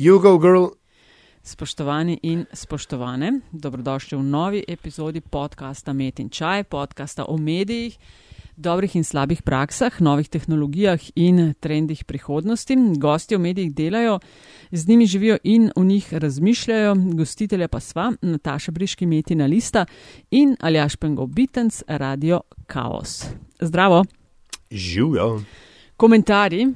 Jugo Girl. Spoštovani in spoštovane, dobrodošli v novi epizodi podcasta Met in Čaj, podcasta o medijih, dobrih in slabih praksah, novih tehnologijah in trendih prihodnosti. Gosti v medijih delajo, z njimi živijo in v njih razmišljajo, gostitelja pa sva Nataša Briški, Metina Lista in Aljaš Pengov Bitens, Radio Chaos. Zdravo! Živijo. Komentarji,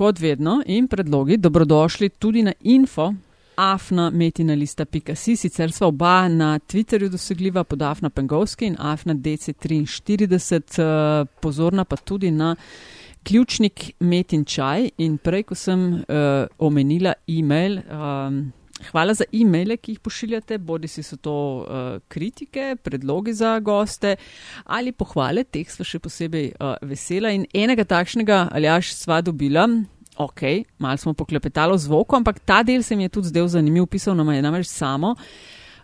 kot vedno, in predlogi dobrodošli tudi na info. Afna metina lista pika si, sicer sva oba na Twitterju dosegljiva pod Afna Pengovski in Afna DC43, pozorna pa tudi na ključnik Metin Čaj in prej, ko sem uh, omenila e-mail, um, hvala za e-maile, ki jih pošiljate, bodi si so to uh, kritike, predlogi za goste ali pohvale, teh sva še posebej uh, vesela in enega takšnega ali až sva dobila ok, malo smo poklepetali z vokom, ampak ta del se mi je tudi zdel zanimiv, pisal nam je namreč samo.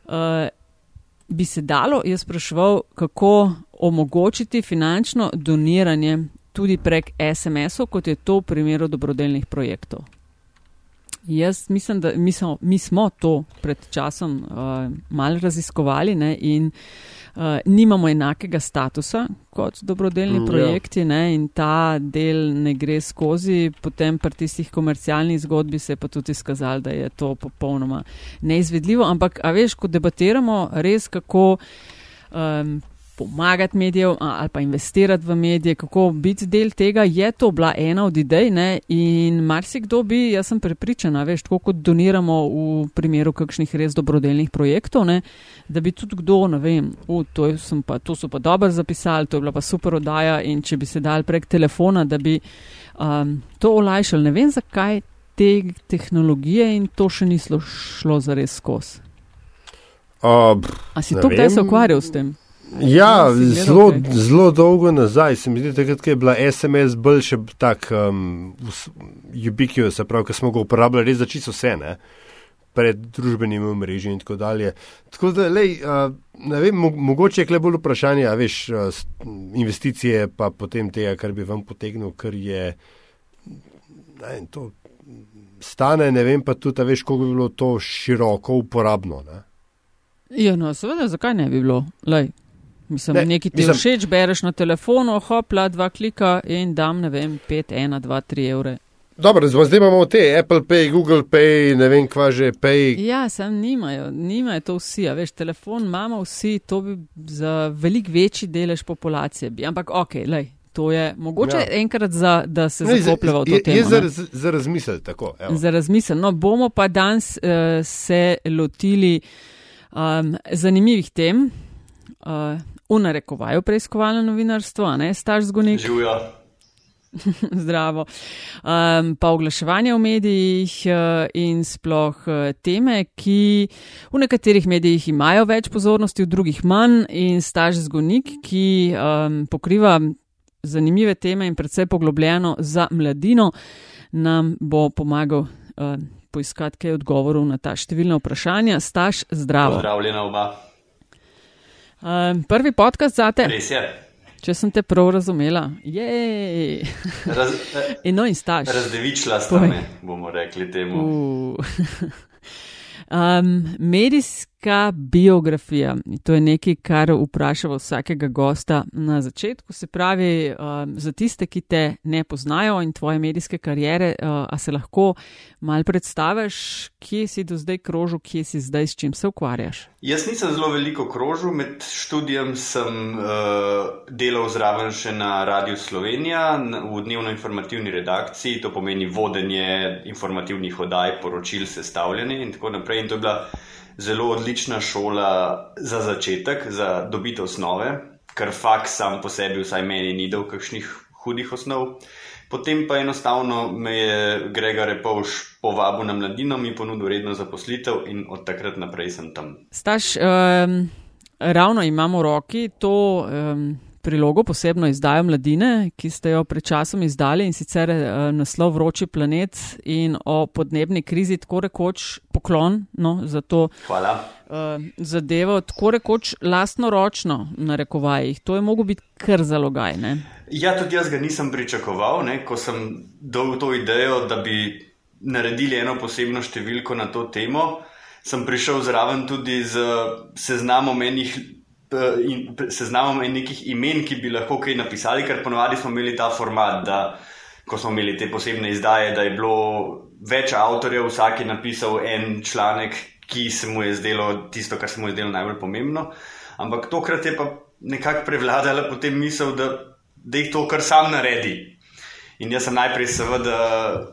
Uh, bi se dalo, jaz spraševal, kako omogočiti finančno doniranje tudi prek SMS-ov, kot je to v primeru dobrodelnih projektov. Jaz mislim, da mi smo, mi smo to pred časom uh, malo raziskovali ne, in uh, nimamo enakega statusa kot dobrodelni mm, projekti ne, in ta del ne gre skozi. Potem pri tistih komercialnih zgodbi se je pa tudi izkazalo, da je to popolnoma neizvedljivo. Ampak, a veš, ko debatiramo res, kako. Um, pomagati medijev ali pa investirati v medije, kako biti del tega, je to bila ena od idej. Ne? In marsikdo bi, jaz sem prepričana, veš, tako kot doniramo v primeru kakšnih res dobrodelnih projektov, ne? da bi tudi kdo, ne vem, u, to, pa, to so pa dobro zapisali, to je bila pa super oddaja in če bi se dal prek telefona, da bi um, to olajšali. Ne vem, zakaj te tehnologije in to še ni šlo zares skozi. Uh, A si to kdaj se ukvarjal s tem? Ja, zelo, zelo dolgo nazaj, se mi zdi, da je bila SMS bolj še tak um, ubiquitous, se pravi, ker smo ga uporabljali res za čisto vse, ne? pred družbenimi mreži in tako dalje. Tako da, lej, uh, ne vem, mo mogoče je kle bolj vprašanje, a veš, uh, investicije pa potem tega, kar bi vam potegnil, ker je, ne vem, to stane, ne vem pa tudi, a veš, koliko bi bilo to široko uporabno, ne? Ja, no, seveda, zakaj ne bi bilo? Lej. Mislim, ne, nekaj ti mislim, všeč, bereš na telefonu, hopla, dva klika in dam, ne vem, 5, 1, 2, 3 evre. Dobro, zdaj imamo te Apple Pay, Google Pay, ne vem, kva že Pay. Ja, sem nimajo, nimajo to vsi, a veš, telefon imamo vsi, to bi za velik večji delež populacije bi. Ampak ok, lej. To je mogoče ja. enkrat, za, da se zakopljeva v to temo. Je za, raz, za razmisel, tako. Evo. Za razmisel. No, bomo pa danes uh, se lotili um, zanimivih tem. Uh, v narekovaju preiskovalno novinarstvo, a ne staž zgonik. Živijo. Zdravo. Um, pa oglaševanje v medijih uh, in sploh uh, teme, ki v nekaterih medijih imajo več pozornosti, v drugih manj, in staž zgonik, ki um, pokriva zanimive teme in predvsej poglobljeno za mladino, nam bo pomagal uh, poiskati kaj odgovorov na ta številna vprašanja. Staž zdravo. Pozdravljena oba. Um, prvi podcast za te. Res je. Če sem te prav razumela, je. Raz, no, in staž. Razdevičila sta me, bomo rekli temu. Uh. Um, medijska biografija, to je nekaj, kar vprašamo vsakega gosta na začetku. Se pravi, um, za tiste, ki te ne poznajo in tvoje medijske karijere, uh, a se lahko mal predstaviš, kje si do zdaj krožil, kje si zdaj, s čim se ukvarjaš? Jaz nisem zelo veliko krožil, med študijem sem uh, delal zraven še na Radiu Slovenija, v dnevno-informativni redakciji, to pomeni vodenje informativnih oddaj, poročil, sestavljanje in tako naprej. In to je bila zelo odlična šola za začetek, za dobitev osnove, ker faks sam po sebi, vsaj meni, ni dal kakšnih hudih osnov. Potem pa enostavno me je Gregor Repovš povabil na mladino, mi ponudil redno zaposlitev in od takrat naprej sem tam. Staš, um, ravno imamo v roki to. Um prilogo, posebno izdajo mladine, ki ste jo pred časom izdali in sicer eh, naslov Vroči planet in o podnebni krizi, tako rekoč poklon no, za to uh, zadevo, tako rekoč lastno ročno na rekovajih. To je mogo biti kar zalogaj. Ne? Ja, tudi jaz ga nisem pričakoval, ne, ko sem dal to idejo, da bi naredili eno posebno številko na to temo, sem prišel zraven tudi z seznamom enih. In seznamom nekih imen, ki bi lahko kaj napisali, ker ponovadi smo imeli ta format, da smo imeli te posebne izdaje, da je bilo več avtorjev, vsak je napisal en članek, ki se mu je zdelo tisto, kar se mu je zdelo najbolj pomembno. Ampak tokrat je pa nekako prevladala potem misel, da, da jih to kar sam naredi. In jaz sem najprej seveda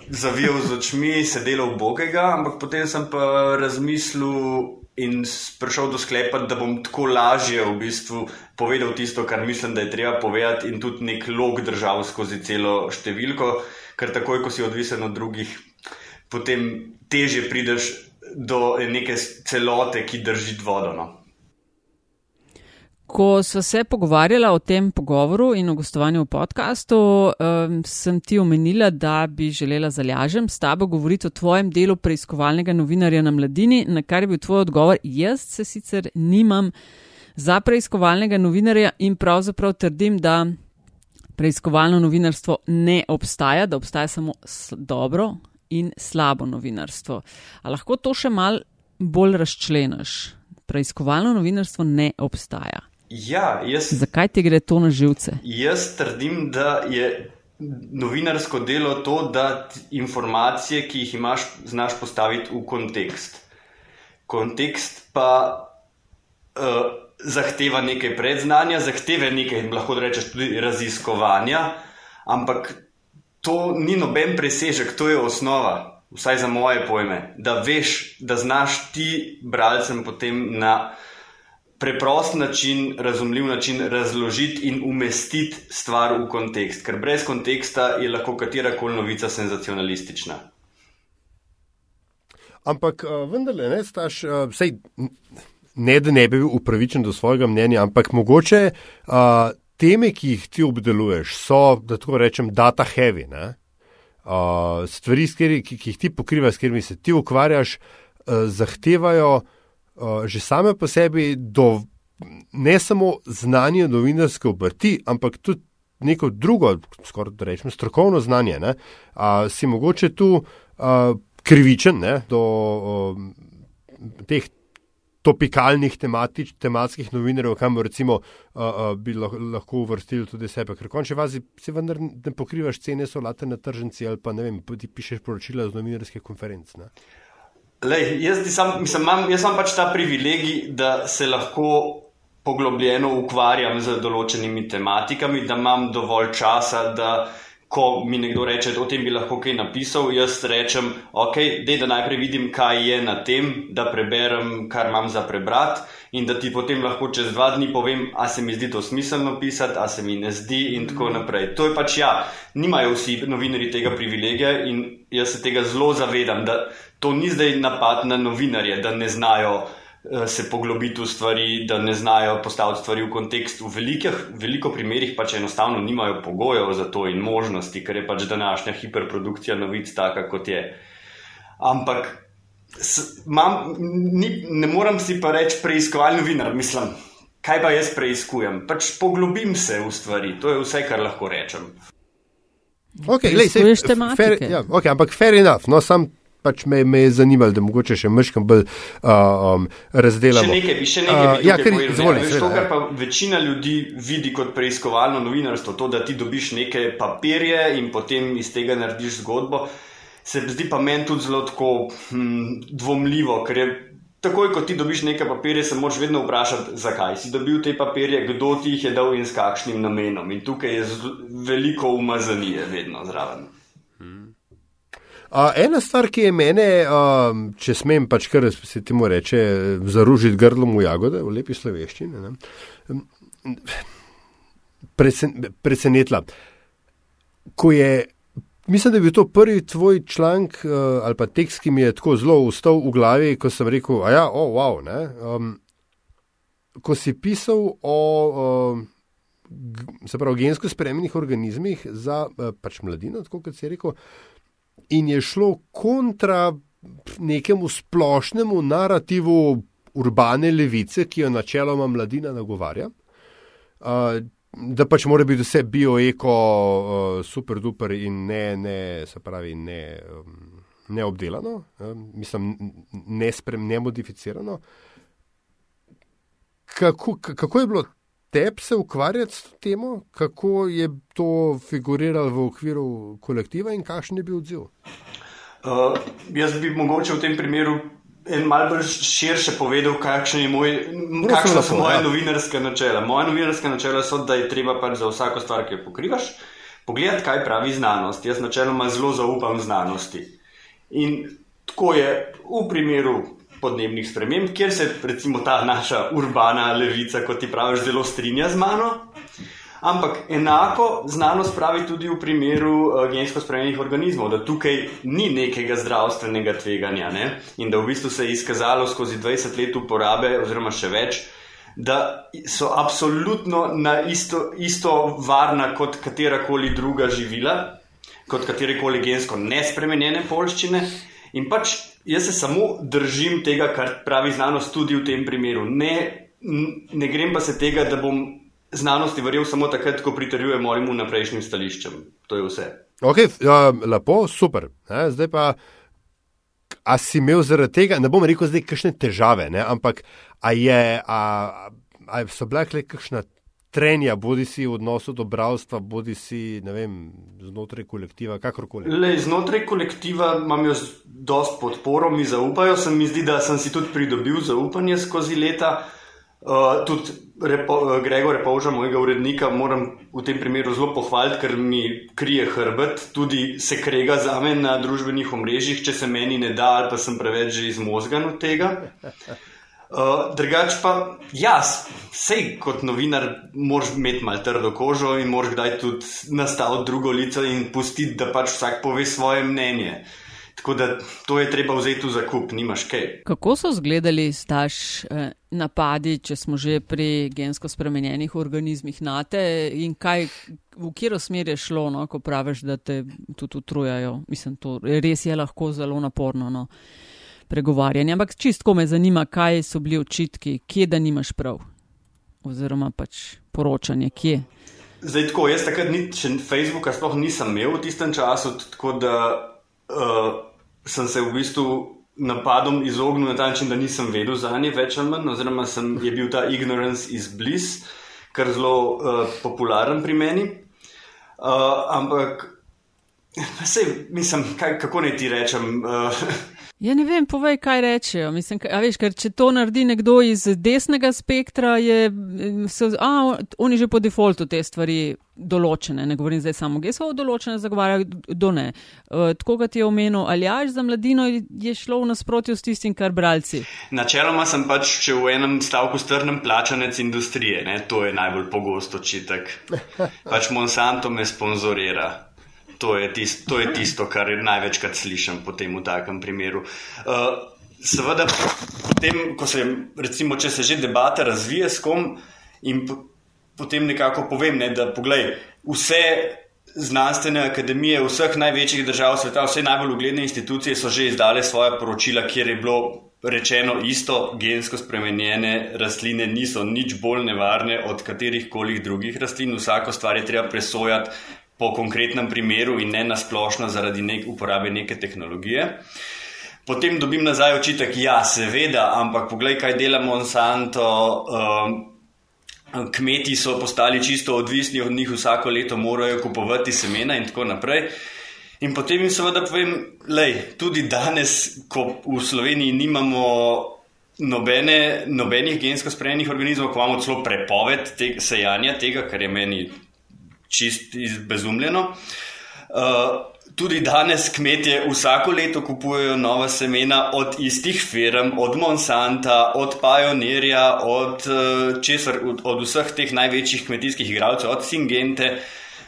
zavijal z očmi, sedel v Bogega, ampak potem sem pa razmislil in prišel do sklepa, da bom tako lažje v bistvu povedal tisto, kar mislim, da je treba povedati, in tudi nek log držal skozi celo številko, ker takoj, ko si odvisen od drugih, potem teže prideš do neke celote, ki drži vodo. No. Ko smo se pogovarjali o tem pogovoru in o gostovanju v podkastu, um, sem ti omenila, da bi želela zalažem s tabo govoriti o tvojem delu preiskovalnega novinarja na mladini, na kar je bil tvoj odgovor. Jaz se sicer nimam za preiskovalnega novinarja in pravzaprav trdim, da preiskovalno novinarstvo ne obstaja, da obstaja samo dobro in slabo novinarstvo. A lahko to še mal bolj razčlenaš? Preiskovalno novinarstvo ne obstaja. Ja, jaz, Zakaj ti gre to na živce? Jaz trdim, da je novinarsko delo to, da informacije, ki jih imaš, znaš postaviti v kontekst. Kontekst pa uh, zahteva nekaj predznanja, zahteva nekaj, lahko rečeš, tudi raziskovanja, ampak to ni noben presežek, to je osnova, vsaj za moje pojme, da veš, da znaš ti bralcem potem na preprost način, razumljiv način razložiti in umestiti stvar v kontekst, ker brez konteksta je lahko katera koli novica senzacionalistična. Ampak uh, vendarle, ne, staš, uh, sej, ne da ne bi bil upravičen do svojega mnenja, ampak mogoče uh, teme, ki jih ti obdeluješ, so, da tako rečem, data heavy. Uh, stvari, ki, ki jih ti pokrivaš, s katerimi se ti ukvarjaš, uh, zahtevajo uh, že same po sebi do ne samo znanja novinarske obrti, ampak tudi neko drugo, skoraj da rečem, strokovno znanje. Uh, si mogoče tu uh, krivičen ne, do uh, teh topikalnih tematič, tematskih novinarjev, kamor recimo uh, uh, bi lahko uvrstili tudi sebe. Ker konče vazi si vendar ne pokrivaš cene solate na tržnici ali pa ne vem, ti pišeš poročila z novinarskih konferenc. Ne? Lej, jaz, sam, mislim, imam, jaz imam pač ta privilegij, da se lahko poglobljeno ukvarjam z določenimi tematikami, da imam dovolj časa, da ko mi nekdo reče, o tem bi lahko kaj napisal, jaz rečem, ok, dej, da najprej vidim, kaj je na tem, da preberem, kar imam za prebrati in da ti potem lahko čez dva dni povem, a se mi zdi to smiselno pisati, a se mi ne zdi in tako naprej. To je pač ja, nimajo vsi novinari tega privilegija in jaz se tega zelo zavedam, da to ni zdaj napad na novinarje, da ne znajo eh, se poglobiti v stvari, da ne znajo postaviti stvari v kontekst. V velikih, veliko primerih pač enostavno nimajo pogojev za to in možnosti, ker je pač današnja hiperprodukcija novic taka, kot je. Ampak s, mam, ni, ne morem si pa reči preiskovalni novinar, mislim. Kaj pa jaz preizkujem? Pač poglobim se v stvari, to je vse, kar lahko rečem. Okay, lej, sej, fair, ja, okay, ampak fair enough, no, sam pač me, me je zanimalo, da mogoče še meškam bolj uh, um, razdelamo. Še nekaj bi, še nekaj bi uh, ja, ker, izvoli, veš, to, kar pa večina ljudi vidi kot preiskovalno novinarstvo, to, da ti dobiš neke papirje in potem iz tega narediš zgodbo, se zdi pa meni tudi zelo tako hm, dvomljivo, ker je takoj, ko ti dobiš neke papirje, se moraš vedno vprašati, zakaj si dobil te papirje, kdo ti jih je dal in s kakšnim namenom. In tukaj je veliko umazanije vedno zraven. Uh, ena stvar, ki je mene, uh, če smem pač kar se ti mu reče, zaružiti grlom v jagode, v lepi sloveščini, presen, presenetila. Ko je, mislim, da je bil to prvi tvoj članek uh, ali pa tekst, ki mi je tako zelo ustal v glavi, ko sem rekel, a ja, o, oh, wow, ne. Um, ko si pisal o, uh, se pravi, gensko spremenjenih organizmih za uh, pač mladino, tako kot si rekel in je šlo kontra nekemu splošnemu narativu urbane levice, ki jo načeloma mladina nagovarja. Da pač mora biti vse bio, eko, super, duper in ne, ne, se pravi, ne, neobdelano, mislim, ne modificirano. Kako, kako je bilo tebi se ukvarjati s tem, kako je to figuriralo v okviru kolektiva in kakšen je bil odziv? Uh, jaz bi mogoče v tem primeru en malce bolj širše povedal, kakšne, moj, kakšne so moje ja. novinarske načela. Moje novinarske načela so, da je treba pač za vsako stvar, ki jo pokrivaš, pogledati, kaj pravi znanost. Jaz načeloma zelo zaupam znanosti. In tako je v primeru podnebnih sprememb, kjer se recimo ta naša urbana levica, kot ti praviš, zelo strinja z mano. Ampak enako znanost pravi tudi v primeru uh, gensko spremenjenih organizmov, da tukaj ni nekega zdravstvenega tveganja ne? in da v bistvu se je izkazalo skozi 20 let uporabe, oziroma še več, da so absolutno na isto, isto varna kot katerakoli druga živila, kot katerekoli gensko nespremenjene polščine. In pač Jaz se samo držim tega, kar pravi znanost tudi v tem primeru. Ne, ne grem pa se tega, da bom znanosti verjel samo takrat, ko pritrjujem mojemu naprejšnjim stališčem. To je vse. Ok, ja, lepo, super. Ne, zdaj pa, a si imel zaradi tega, ne bom rekel zdaj, kakšne težave, ne, ampak a, je, a, a so bile kakšne trenja, bodi si v odnosu do bravstva, bodi si vem, znotraj kolektiva, kakorkoli. Le, znotraj kolektiva imam jaz dosto podporo, mi zaupajo. Se mi zdi, da sem si tudi pridobil zaupanje skozi leta. Uh, tudi repo, Gregor Repovža, mojega urednika, moram v tem primeru zelo pohvaliti, ker mi krije hrbet, tudi se krega za me na družbenih omrežjih, če se meni ne da, ali pa sem preveč že izmozgan od tega. Uh, drugač pa, jaz, sej kot novinar, moraš imeti malo trdo kožo in moraš kdaj tudi nastaviti drugo lice in pustiti, da pač vsak pove svoje mnenje. Tako da to je treba vzeti v zakup, nimaš kaj. Kako so izgledali staž eh, napadi, če smo že pri gensko spremenjenih organizmih nate in kaj, v kjero smer je šlo, no, ko praviš, da te tudi utrujajo? Mislim, to res je lahko zelo naporno. No pregovarjanje. Ampak čistko me zanima, kaj so bili očitki, kje da nimaš prav, oziroma pač poročanje, kje. Zdaj, tako, jaz takrat nič Facebooka sploh nisem imel v tistem času, tako da uh, sem se v bistvu napadom izognil na ta način, da nisem vedel za nje več ali manj, oziroma sem, je bil ta ignorance is bliss, kar zelo uh, popularen pri meni. Uh, ampak, sej, mislim, kaj, kako naj ti rečem. Uh, Ja, ne vem, povej, kaj rečejo. Mislim, ka, veš, ker če to naredi nekdo iz desnega spektra, je, so, a, oni že po defaultu te stvari določene. Ne govorim zdaj samo, geso določene, zagovarjajo, do ne. Uh, tako kot je omenil Aljaš za mladino, je šlo v nasprotju s tistim, kar bralci. Načeloma sem pač, če v enem stavku strnem plačanec industrije, ne? to je najbolj pogosto čitek. Pač Monsanto me sponzorira. To je, tist, to je tisto, kar največkrat slišim po tem v takem primeru. Uh, seveda, potem, ko se, recimo, če se že debata razvije s kom in potem nekako povem, ne, da poglej, vse znanstvene akademije vseh največjih držav sveta, vse najbolj ugledne institucije so že izdale svoje poročila, kjer je bilo rečeno isto, gensko spremenjene rastline niso nič bolj nevarne od katerih koli drugih rastlin, vsako stvar je treba presojati po konkretnem primeru in ne nasplošno zaradi nek uporabe neke tehnologije. Potem dobim nazaj očitek, ja, seveda, ampak poglej, kaj dela Monsanto. Um, kmeti so postali čisto odvisni od njih, vsako leto morajo kupovati semena in tako naprej. In potem jim seveda povem, da tudi danes, ko v Sloveniji nimamo nobene, nobenih gensko spremenjenih organizmov, ko imamo celo prepoved te, sejanja tega, kar je meni čist izbezumljeno. Uh, tudi danes kmetje vsako leto kupujejo nova semena od istih firm, od Monsanta, od Pioneerja, od, uh, česar, od, od vseh teh največjih kmetijskih igralcev, od Singente.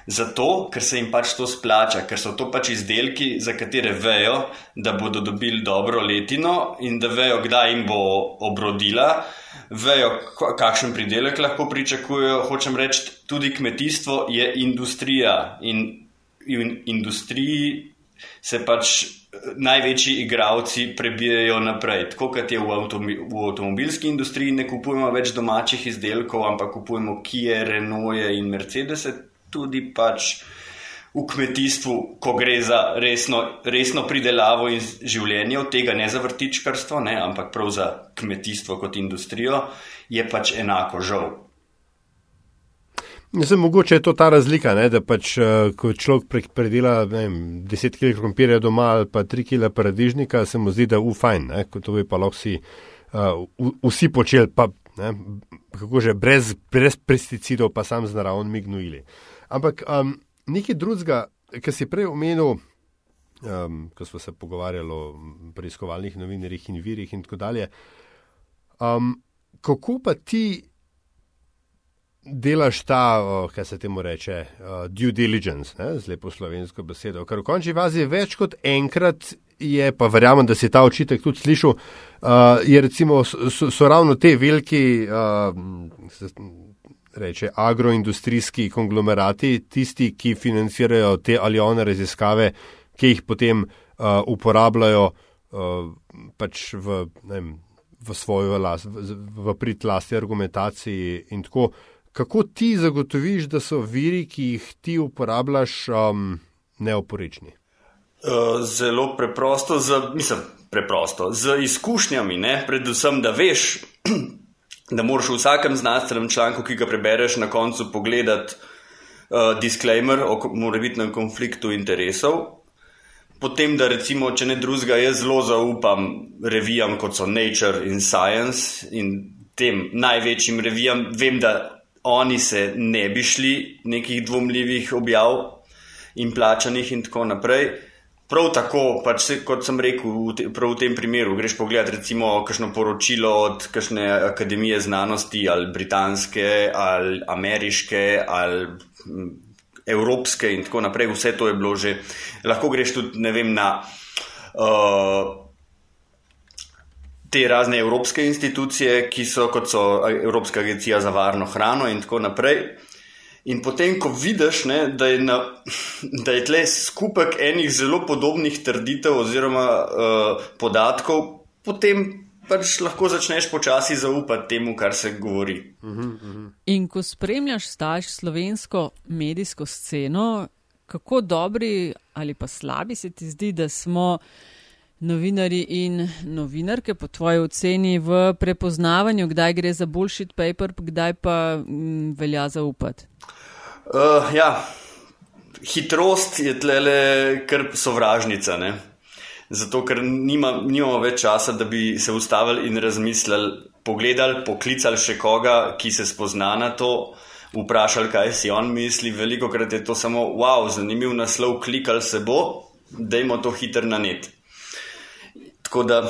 Zato, ker se jim pač to splača, ker so to pač izdelki, za katere vejo, da bodo dobili dobro letino in da vejo, kdaj jim bo obrodila. Uh, vejo, kakšen pridelek lahko pričakujejo. Hočem reči, tudi kmetijstvo je industrija in v industriji se pač eh, največji igravci prebijajo naprej. Tako kot je v, avtomi, v avtomobilski industriji, ne kupujemo več domačih izdelkov, ampak kupujemo Kia, Renault in Mercedes, tudi pač v kmetijstvu, ko gre za resno, resno pridelavo in življenje, od tega ne za vrtičkarstvo, ne, ampak prav za kmetijstvo kot industrijo, je pač enako žal. Mislim, mogoče je to ta razlika, ne, da pač, uh, ko človek predela vem, 10 kg krompirja doma ali pa 3 kg paradižnika, se mu zdi, da ufajn, kot to bi pa lahko si, uh, vsi počeli, pa ne, kako že brez, brez pesticidov, pa sam z naravnimi gnojili. Ampak um, nekaj drugega, kar si prej omenil, um, ko smo se pogovarjali o preiskovalnih novinarjih in virih in tako dalje. Um, kako pa ti delaš ta, kaj se temu reče, uh, due diligence, ne, z lepo slovensko besedo, kar v končni fazi je več kot enkrat. Je pa verjamem, da si ta očitek tudi slišal. Uh, je recimo, so, so ravno te veliki, uh, reče, agroindustrijski konglomerati, tisti, ki financirajo te ali one raziskave, ki jih potem uh, uporabljajo uh, pač v, vem, v svojo las, v, v prid lasti argumentaciji in tako. Kako ti zagotoviš, da so viri, ki jih ti uporabljaš, um, neoporečni? Uh, zelo preprosto, z, mislim, preprosto, z izkušnjami, ne? predvsem, da veš, da moraš v vsakem znanstvenem članku, ki ga prebereš, na koncu pogledati uh, disclaimer o morebitnem konfliktu interesov. Potem, da recimo, če ne drugega, jaz zelo zaupam revijam, kot so Nature in Science in tem največjim revijam, vem, da oni se ne bi šli nekih dvomljivih objav in plačanih in tako naprej. Prav tako, pač se, kot sem rekel, v, te, v tem primeru, greš pogledat recimo kakšno poročilo od kakšne akademije znanosti ali britanske ali ameriške ali evropske in tako naprej. Vse to je bilo že. Lahko greš tudi, ne vem, na uh, te razne evropske institucije, ki so kot so Evropska agencija za varno hrano in tako naprej. In potem, ko vidiš, ne, da, je na, da je tle skupek enih zelo podobnih trditev oziroma uh, podatkov, potem pač lahko začneš počasi zaupati temu, kar se govori. In ko spremljaš staž slovensko medijsko sceno, kako dobri ali pa slabi se ti zdi, da smo novinari in novinarke po tvoji oceni v prepoznavanju, kdaj gre za bullshit paper, kdaj pa m, mm, velja zaupati? Uh, ja, hitrost je tlele kar sovražnica. Ne? Zato, ker nima, nimamo več časa, da bi se ustavili in razmislili, pogledali, poklicali še koga, ki se spozna na to, vprašali, kaj si on misli. Veliko krat je to samo, wow, zanimiv naslov, klikali se bo, dajmo to hiter na net. Tako da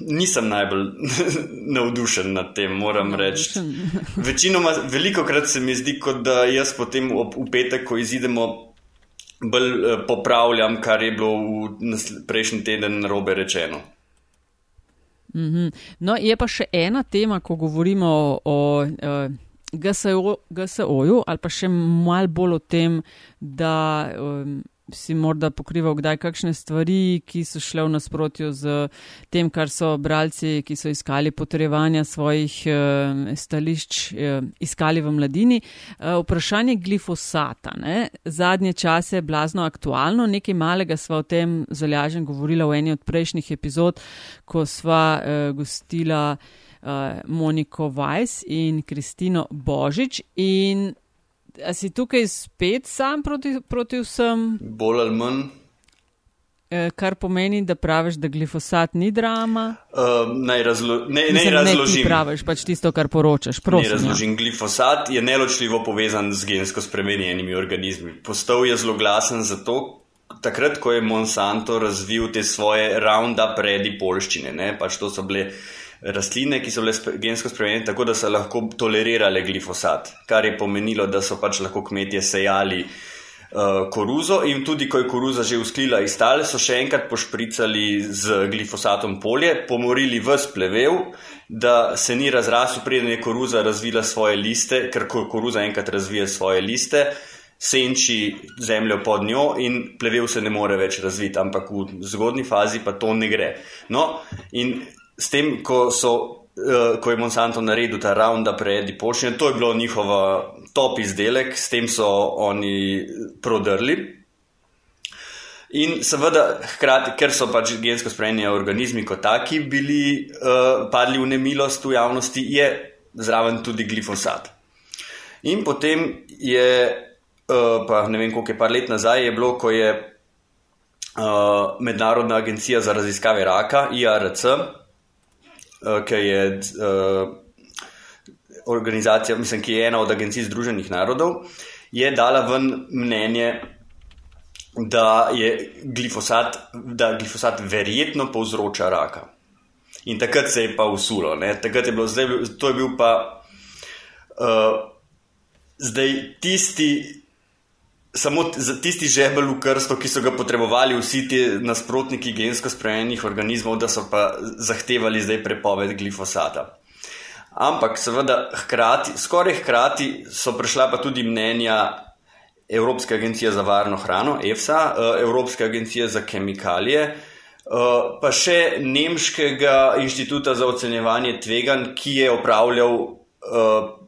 nisem najbolj navdušen nad tem, moram reči. Večinoma, veliko krat se mi zdi, kot da jaz potem v petek, ko izidemo, bolj eh, popravljam, kar je bilo v prejšnji teden narobe rečeno. Mm -hmm. No, je pa še ena tema, ko govorimo o, o uh, GSO-ju, GSO ali pa še mal bolj o tem, da. Um, si morda pokrival kdaj kakšne stvari, ki so šle v nasprotju z tem, kar so bralci, ki so iskali potrejevanja svojih eh, stališč, eh, iskali v mladini. Eh, vprašanje glifosata. Ne? Zadnje čase je blazno aktualno, nekaj malega sva o tem zalažen govorila v eni od prejšnjih epizod, ko sva eh, gostila eh, Moniko Weiss in Kristino Božič. In A si tukaj spet sam proti, proti vsem? Bolj ali manj. E, kar pomeni, da praviš, da glifosat ni drama. Uh, naj razlo ne, ne Mislim, razložim. Ne praviš pač tisto, kar poročaš. Prosim, ne ja. razložim. Ja. Glifosat je neločljivo povezan z gensko spremenjenimi organizmi. Postal je zelo glasen zato, takrat, ko je Monsanto razvil te svoje roundup redi polščine. Ne? Pač to so bile rastline, ki so bile gensko spremenjene tako, da so lahko tolerirale glifosat, kar je pomenilo, da so pač lahko kmetje sejali uh, koruzo in tudi, ko je koruza že usklila iz tal, so še enkrat pošpricali z glifosatom polje, pomorili v splevel, da se ni razrasel, preden je koruza razvila svoje liste, ker ko koruza enkrat razvije svoje liste. Senči zemljo pod njo in plevel se ne more več razviti, ampak v zgodni fazi pa to ne gre. No, in s tem, ko, so, uh, ko je Monsanto naredil ta Roundup Ready Potion, to je bilo njihova top izdelek, s tem so oni prodrli. In seveda, hkrati, ker so pač gensko spremenjeni organizmi kot taki bili uh, padli v nemilost v javnosti, je zraven tudi glifosat. In potem je, uh, pa ne vem, koliko je par let nazaj, je bilo, ko je uh, Mednarodna agencija za raziskave raka, IRC, ki je uh, organizacija, mislim, ki je ena od agencij Združenih narodov, je dala ven mnenje da je glifosat, da glifosat verjetno povzroča raka. In takrat se je pa usulo, ne? takrat je bilo, zdaj, to je bil pa uh, zdaj tisti. Samo za tisti žebelj v krsto, ki so ga potrebovali vsi ti nasprotniki gensko spremenjenih organizmov, da so pa zahtevali zdaj prepoved glifosata. Ampak, seveda, hkrati, skoraj hkrati so prišla pa tudi mnenja Evropska agencija za varno hrano, EFSA, eh, Evropska agencija za kemikalije, eh, pa še Nemškega inštituta za ocenjevanje tvegan, ki je opravljal eh,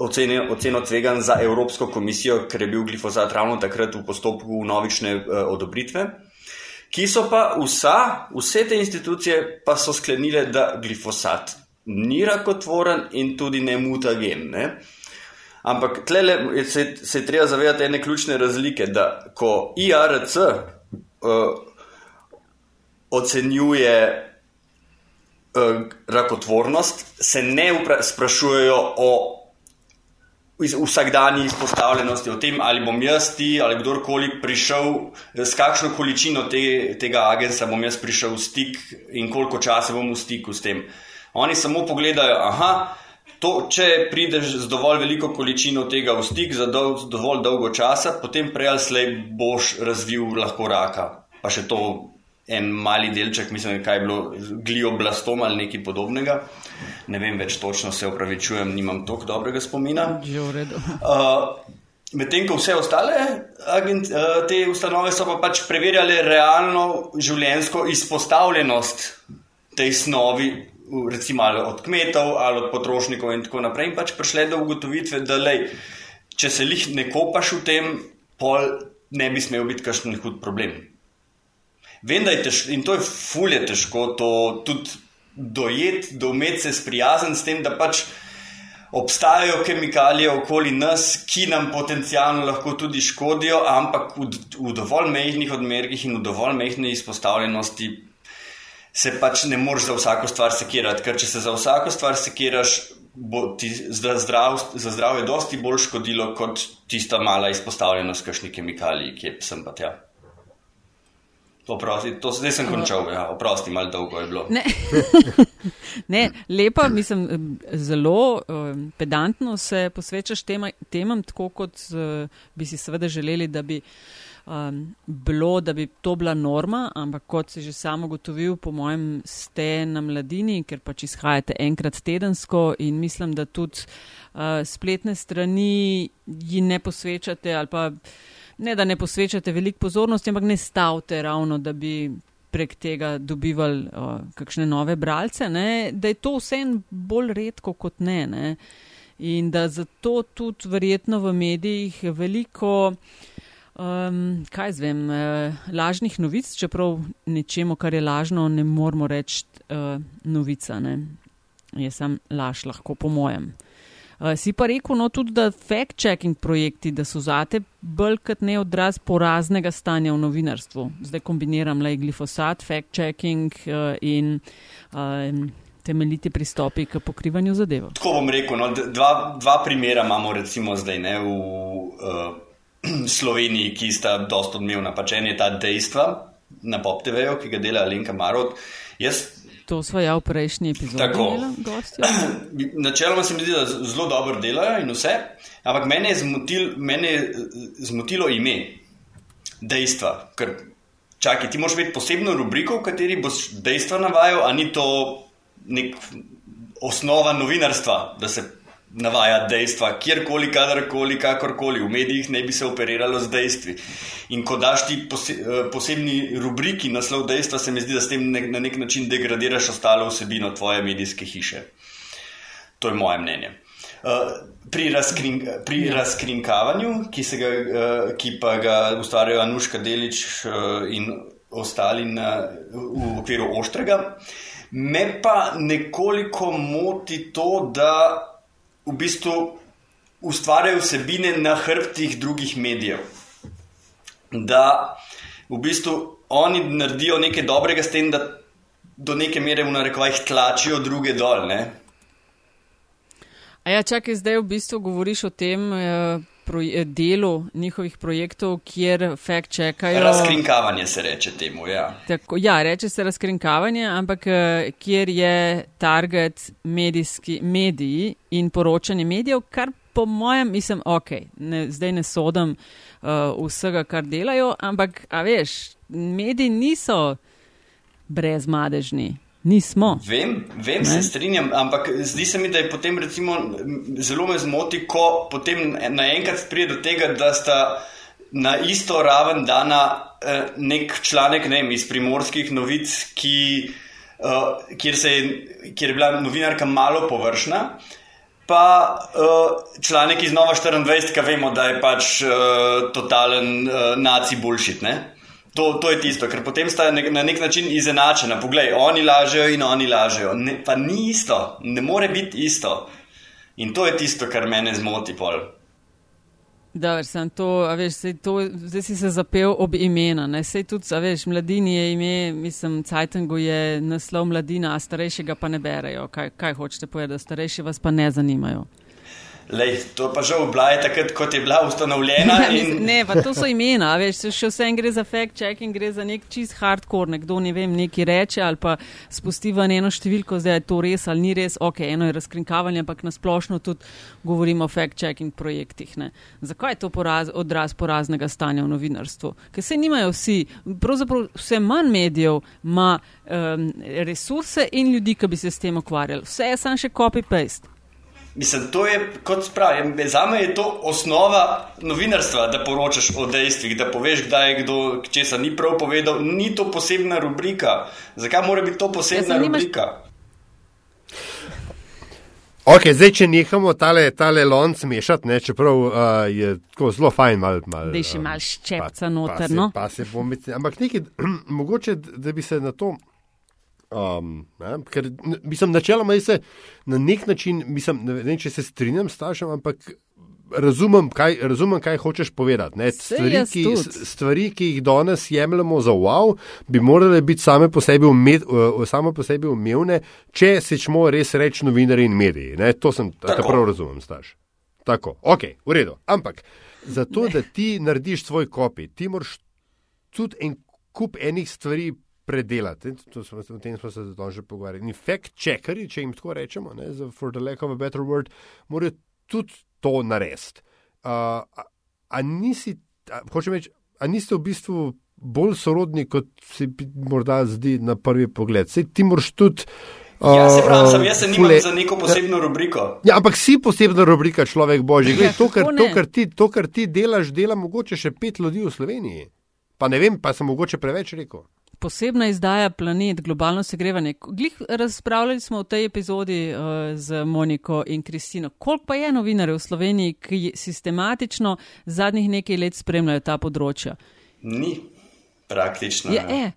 ocene, oceno tvegan za Evropsko komisijo, ker je bil glifosat ravno takrat v postopku novične odobritve. Ki so pa vsa, vse te institucije pa so sklenile, da glifosat ni rakotvoren in tudi ne mutagen. Ne? Uh, Ampak tle se, se treba zavedati ene ključne razlike, da ko IRC uh, ocenjuje uh, rakotvornost, se ne sprašujejo o vsakdanji izpostavljenosti, o tem, ali bom jaz ti ali kdorkoli prišel, s kakšno količino te, tega agensa bom jaz prišel v stik in koliko časa bom v stiku s tem. Oni samo pogledajo, aha, To, če prideš z dovolj veliko količino tega v stik za dol, dovolj dolgo časa, potem prej ali slej boš razvil lahko raka. Pa še to en mali delček, mislim, kaj je bilo glioblastom ali nekaj podobnega. Ne vem več točno, se opravičujem, nimam toliko dobrega spomina. Že v redu. Uh, Medtem ko vse ostale agent, uh, te ustanove so pa pač preverjale realno življenjsko izpostavljenost tej snovi recimo od kmetov ali od potrošnikov in tako naprej, in pač prišle do ugotovitve, da lej, če se jih ne kopaš v tem, pol ne bi smel biti kakšen hud problem. Vem, da je težko in to je fulje težko to tudi dojeti, doumeti se sprijazen s tem, da pač obstajajo kemikalije okoli nas, ki nam potencialno lahko tudi škodijo, ampak v, v dovolj mehkih odmerkih in v dovolj mehkej izpostavljenosti se pač ne moreš za vsako stvar sekirati, ker če se za vsako stvar sekiraš, bo ti za, zdrav, za zdravje dosti bolj škodilo kot tista mala izpostavljenost kakšni kemikaliji, ki je sem pa tja. Oprosti, to zdaj sem končal, ja, oprosti, malo dolgo je bilo. Ne. ne, lepa, mislim, zelo um, pedantno se posvečaš tema, temam, tako kot uh, bi si seveda želeli, da bi um, bilo, da bi to bila norma, ampak kot si že samo gotovil, po mojem, ste na mladini, ker pač izhajate enkrat tedensko in mislim, da tudi uh, spletne strani ji ne posvečate ali pa ne, da ne posvečate veliko pozornosti, ampak ne stavite ravno, da bi prek tega dobivali uh, kakšne nove bralce, ne? da je to vsem bolj redko kot ne. ne? In da zato tudi verjetno v medijih veliko Um, kaj zvem, uh, lažnih novic, čeprav nečemu, kar je lažno, ne moramo reči uh, novica. Ne? Je sem laž, lahko po mojem. Uh, si pa rekel, no, tudi da fact-checking projekti, da so zate bolj kot ne odraz poraznega stanja v novinarstvu. Zdaj kombiniram le glifosat, fact-checking uh, in uh, temeljiti pristopi k pokrivanju zadev. Tako bom rekel, no, dva, dva primera imamo recimo zdaj ne, v. Uh, Sloveniji, ki sta dosta odmevna. Pač en je ta dejstva na Pop TV-ju, ki ga dela Alenka Marot. Jaz, to smo ja v prejšnji epizodi. Tako. Načeloma se mi zdi, da zelo dobro delajo in vse, ampak mene je, zmotil, mene je zmotilo ime, dejstva. Ker, čakaj, ti moraš imeti posebno rubriko, v kateri boš dejstva navajal, a ni to nek osnova novinarstva, da se navaja dejstva, kjerkoli, kadarkoli, kakorkoli, v medijih ne bi se operiralo z dejstvi. In ko daš ti pose, eh, posebni rubriki naslov dejstva, se mi zdi, da s tem ne, na nek način degradiraš ostalo vsebino tvoje medijske hiše. To je moje mnenje. Uh, pri, razkrin, pri ja. razkrinkavanju, ki, ga, uh, ki pa ga ustvarjajo Anuška Delič in ostali na, v okviru Oštrega, me pa nekoliko moti to, da v bistvu ustvarjajo vsebine na hrbtih drugih medijev. Da v bistvu oni naredijo nekaj dobrega s tem, da do neke mere v narekovajih tlačijo druge dol. Ne? A ja, čakaj, zdaj v bistvu govoriš o tem eh delu njihovih projektov, kjer fakt čekajo. Razkrinkavanje se reče temu, ja. Tako, ja, reče se razkrinkavanje, ampak eh, kjer je target medijski, mediji in poročanje medijev, kar po mojem, mislim, ok, ne, zdaj ne sodam uh, vsega, kar delajo, ampak, a veš, mediji niso brezmadežni. Nismo. Vem, vem se strinjam, ampak zdi se mi, da je potem recimo, zelo me zmoti, ko potem naenkrat pride do tega, da sta na isto raven dana eh, nek članek ne, iz primorskih novic, ki, uh, kjer, je, kjer je bila novinarka malo površna, uh, pa uh, članek iz Nova 24, ki vemo, da je pač uh, totalen uh, naci bullshit. To, to je tisto, ker potem sta ne, na nek način izenačena. Poglej, oni lažejo in oni lažejo. Ne, pa ni isto, ne more biti isto. In to je tisto, kar mene zmoti pol. Da, sem to, veš, to, zdaj si se zapel ob imena. Ne? Sej tudi, veš, mladini je ime, mislim, Cajtengu je naslov mladina, a starejšega pa ne berejo. Kaj, kaj hočete povedati, starejši vas pa ne zanimajo. Lej, to pa žal bila je takrat, kot je bila ustanovljena. In... ne, pa to so imena, veš, še vse en gre za fact checking, gre za nek čist hardcore, nekdo ne vem, neki reče ali pa spusti v eno številko, zdaj je to res ali ni res, ok, eno je razkrinkavanje, ampak nasplošno tudi govorimo o fact checking projektih. Ne. Zakaj je to poraz, odraz poraznega stanja v novinarstvu? Ker se nimajo vsi, pravzaprav vse manj medijev ima um, resurse in ljudi, ki bi se s tem ukvarjali. Vse je samo še copy-paste. Mislim, to je kot pravi. Za me je to osnova novinarstva, da poročaš o dejstvih, da poveš, kdaj je kdo česa ni prav povedal. Ni to posebna rubrika. Zakaj mora biti to posebna ja, rubrika? Ok, zdaj, če nehamo tale, tale lonc mešati, ne, čeprav uh, je tako zelo fajn, malo mal, da je še malo ščepca noterno. Pa se, pa se ampak nekaj, mogoče, da bi se na to Um, ne, ker, mislim, načeloma se na nek način, mislim, ne vem, če se strinjam s tašem, ampak razumem, kaj, razumem, kaj hočeš povedati. Stvari ki, stvari, ki jih danes jemljemo za wow, bi morale biti same po sebi, umed, uh, same po sebi umevne, če se čmo res reči novinari in mediji. Ne? To sem tako prav razumem, staš. Tako, ok, v redu. Ampak zato, ne. da ti narediš svoj kopi, ti moraš tudi en kup enih stvari predelati. Smo, o tem smo se zato že pogovarjali. In fact checkeri, če jim tako rečemo, ne, za, for the lack of a better word, morajo tudi to narediti. Uh, a, a nisi, a, hočem reči, a niste v bistvu bolj sorodni, kot se morda zdi na prvi pogled. Sej ti moraš tudi. Uh, ja, se pravi, sem, jaz se nimam fule, za neko posebno rubriko. Ja, ampak si posebna rubrika, človek božji. Gled, to, kar, to, kar ti, to, kar ti delaš, dela mogoče še pet ljudi v Sloveniji. Pa ne vem, pa sem mogoče preveč rekel posebna izdaja Planet, globalno segrevanje. Glih razpravljali smo v tej epizodi uh, z Moniko in Kristino. Koliko pa je novinarjev v Sloveniji, ki sistematično zadnjih nekaj let spremljajo ta področja? Ni, praktično. Je, e.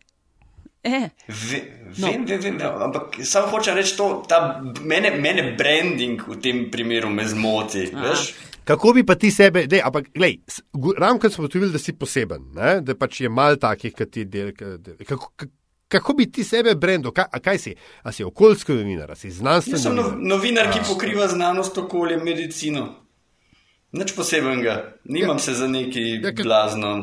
E. Ve, no. Vem, vem, vem, ampak samo hočem reči to, da mene, mene branding v tem primeru me zmoti. Kako bi pa ti sebe, dej, ampak glej, ravno kot smo ugotovili, da si poseben, ne? da pač je mal takih, kot ti del. Kako, kako bi ti sebe brendil, kaj, kaj si? A si okoljski novinar, si znanstveni? Jaz sem novinar, novinar ki pokriva znanost, okolje, medicino. Nič posebenega, nimam ja. se za neki ja, blazno.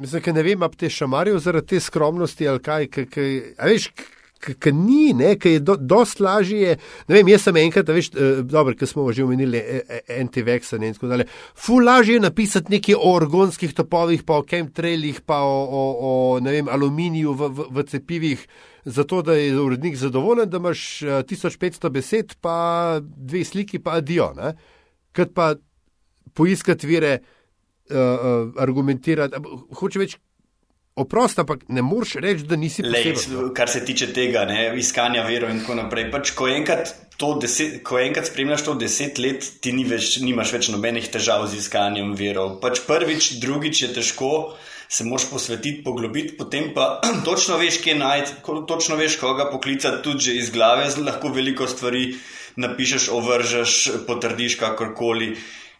Mislim, da ne vem, ali te šamarijo zaradi te skromnosti ali kaj. kaj, kaj veš, ki ni, ki je do, dost lažje. Ne vem, jaz sem enkrat, veš, eh, dobro, ki smo že omenili NTVX in tako dalje. Fu lažje je napisati nekaj o orgonskih topovih, pa o chemtrailih, pa o, o, o vem, aluminiju v, v, v cepivih. Zato, da je urednik zadovoljen, da imaš 1500 eh, besed, pa dve sliki, pa adijo. Kot pa poiskati vire, uh, argumentirati. Hoče več, Oprost, ampak ne moreš reči, da nisi poseben. Kar se tiče tega, ne, iskanja verov in tako naprej. Pač, ko, enkrat deset, ko enkrat spremljaš to deset let, ti ni več, nimaš več nobenih težav z iskanjem verov. Pač prvič, drugič je težko, se moraš posvetiti, poglobiti, potem pa točno veš, kje najti, točno veš, koga poklicati, tudi že iz glave, lahko veliko stvari napišeš, ovržeš, potrdiš kakorkoli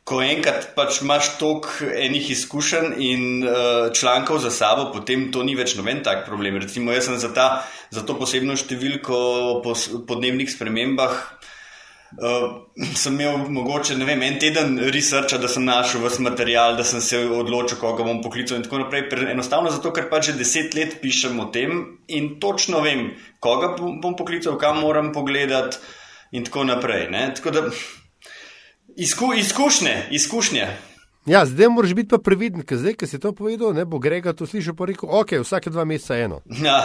ko enkrat pač imaš toliko enih izkušenj in uh, člankov za sabo, potem to ni več noben tak problem. Recimo, jaz sem za, ta, za to posebno številko po podnebnih spremembah. Uh, sem imel mogoče vem, en teden researcha, da sem našel vse material, da sem se odločil, koga bom poklical, in tako naprej. Enostavno zato, ker pač že deset let pišem o tem in točno vem, koga bom poklical, kam moram pogledati, in tako naprej. Ne? Tako da Izku, izkušnje, izkušnje. Ja, zdaj moraš biti pa previden, ker zdaj, ki si to povedal, ne bo Grega to slišal, pa rekel, ok, vsake dva meseca eno. Ja,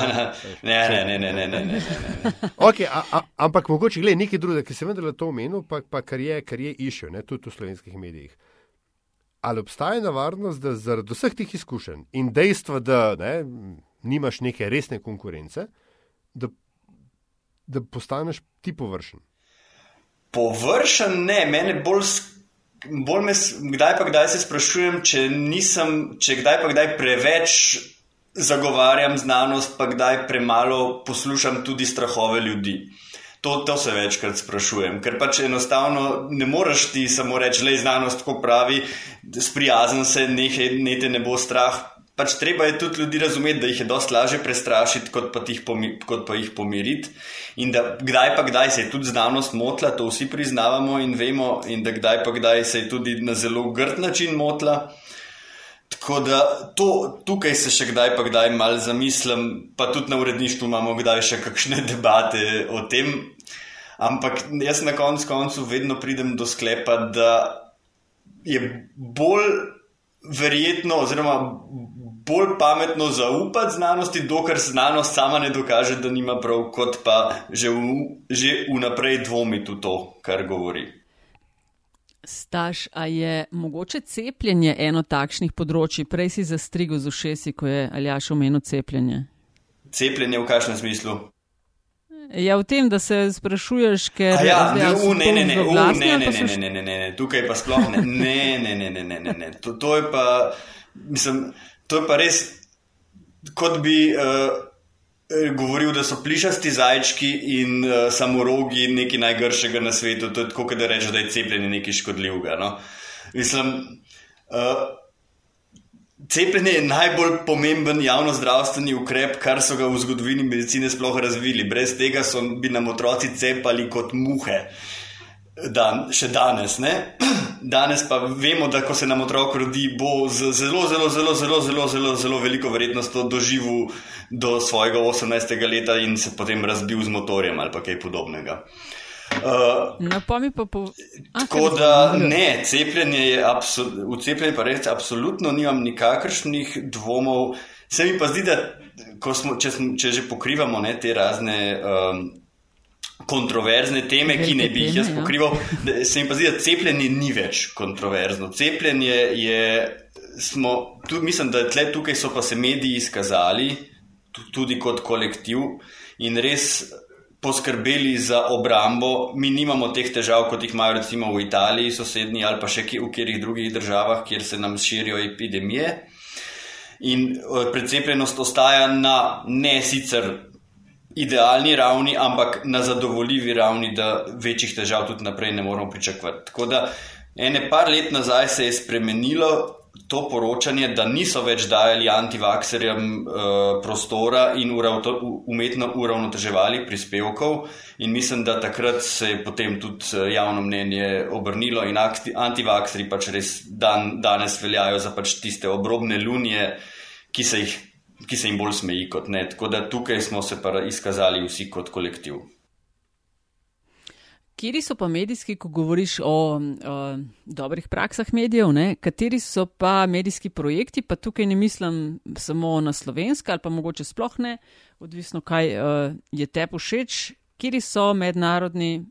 ne, ne, ne, ne, ne, ne. ne, ne. okay, a, a, ampak mogoče gledaj nekaj drugega, ki se vendar to omenil, pa, pa kar je, kar je išel, ne, tudi v slovenskih medijih. Ali obstaja nevarnost, da zaradi vseh teh izkušenj in dejstva, da ne, nimaš neke resne konkurence, da, da postaneš ti površen? Površen, ne, mene bolj, bolj me, kdaj pa kdaj se sprašujem, če nisem, če kdaj pa kdaj preveč zagovarjam znanost, pa kdaj premalo poslušam tudi strahove ljudi. To, to se večkrat sprašujem, ker pač enostavno ne moreš ti samo reči, je znanost tako pravi, sprijazen se, nekaj ne, ne bo strah, pač treba je tudi ljudi razumeti, da jih je dosti lažje prestrašiti, kot pa, pomi, kot pa jih pomiriti. In da kdaj pa kdaj se je tudi znanost motila, to vsi priznavamo in vemo, in da kdaj pa kdaj se je tudi na zelo grd način motila. Tako da to, tukaj se še kdaj pa kdaj mal zamislim, pa tudi na uredništvu imamo kdaj še kakšne debate o tem. Ampak jaz na koncu koncu vedno pridem do sklepa, da je bolj verjetno, oziroma bolj pametno zaupati znanosti, dokler znanost sama ne dokaže, da nima prav, kot pa že, v, že vnaprej dvomiti v to, kar govori. Staš, a je mogoče cepljenje eno takšnih področji? Prej si zastrigel z ušesi, ko je Aljaš omenil cepljenje. Cepljenje v kakšnem smislu? Ja, v tem, da se sprašuješ, ker je ja, ne, ne, ne, ne, ne, ne, ne, ne, ne, ne, tukaj pa sploh ne, ne, ne, ne, ne, ne, ne, ne. To, to je pa, mislim, to je pa res, kot bi uh, govoril, da so plišasti zajčki in uh, samorogi nekaj najgršega na svetu. To je tako, da rečeš, da je cepljenje nekaj škodljivega. No? Mislim, uh, cepljenje je najbolj pomemben javno-zdravstveni ukrep, kar so ga v zgodovini medicine sploh razvili. Brez tega so bi nam otroci cepali kot muhe. Dan, še danes. Ne? Danes pa vemo, da ko se nam otrok rodi, bo z zelo, zelo, zelo, zelo, zelo, zelo, zelo veliko verjetnostjo doživel do svojega 18. leta in se potem razbil z motorjem ali kaj podobnega. Uh, no, pa mi pa po. Tako da ne, cepljenje je absolutno, v cepljenje pa res absolutno nimam nikakršnih dvomov. Se mi pa zdi, da smo, če, smo, če že pokrivamo ne, te razne. Um, kontroverzne teme, ki ne bi jih jaz ja. pokrival. Se mi pa zdi, da cepljenje ni več kontroverzno. Cepljenje je, smo, tu, mislim, da tle, tukaj so pa se mediji izkazali, tudi kot kolektiv in res poskrbeli za obrambo. Mi nimamo teh težav, kot jih imajo recimo v Italiji, sosednji ali pa še v katerih drugih državah, kjer se nam širijo epidemije. In eh, precepljenost ostaja na ne sicer idealni ravni, ampak na zadovoljivi ravni, da večjih težav tudi naprej ne moramo pričakovati. Tako da ene par let nazaj se je spremenilo to poročanje, da niso več dajali antivakserjem uh, prostora in uravto, umetno uravnoteževali prispevkov. In mislim, da takrat se je potem tudi eh, javno mnenje obrnilo in antivakseri pač res dan, danes veljajo za pač tiste obrobne lunije, ki se jih ki se jim bolj smeji kot ne. Tako da tukaj smo se pa izkazali vsi kot kolektiv. Kjeri so pa medijski, ko govoriš o, o dobrih praksah medijev, ne? kateri so pa medijski projekti, pa tukaj ne mislim samo na slovenska ali pa mogoče sploh ne, odvisno kaj uh, je te všeč, kjeri so mednarodni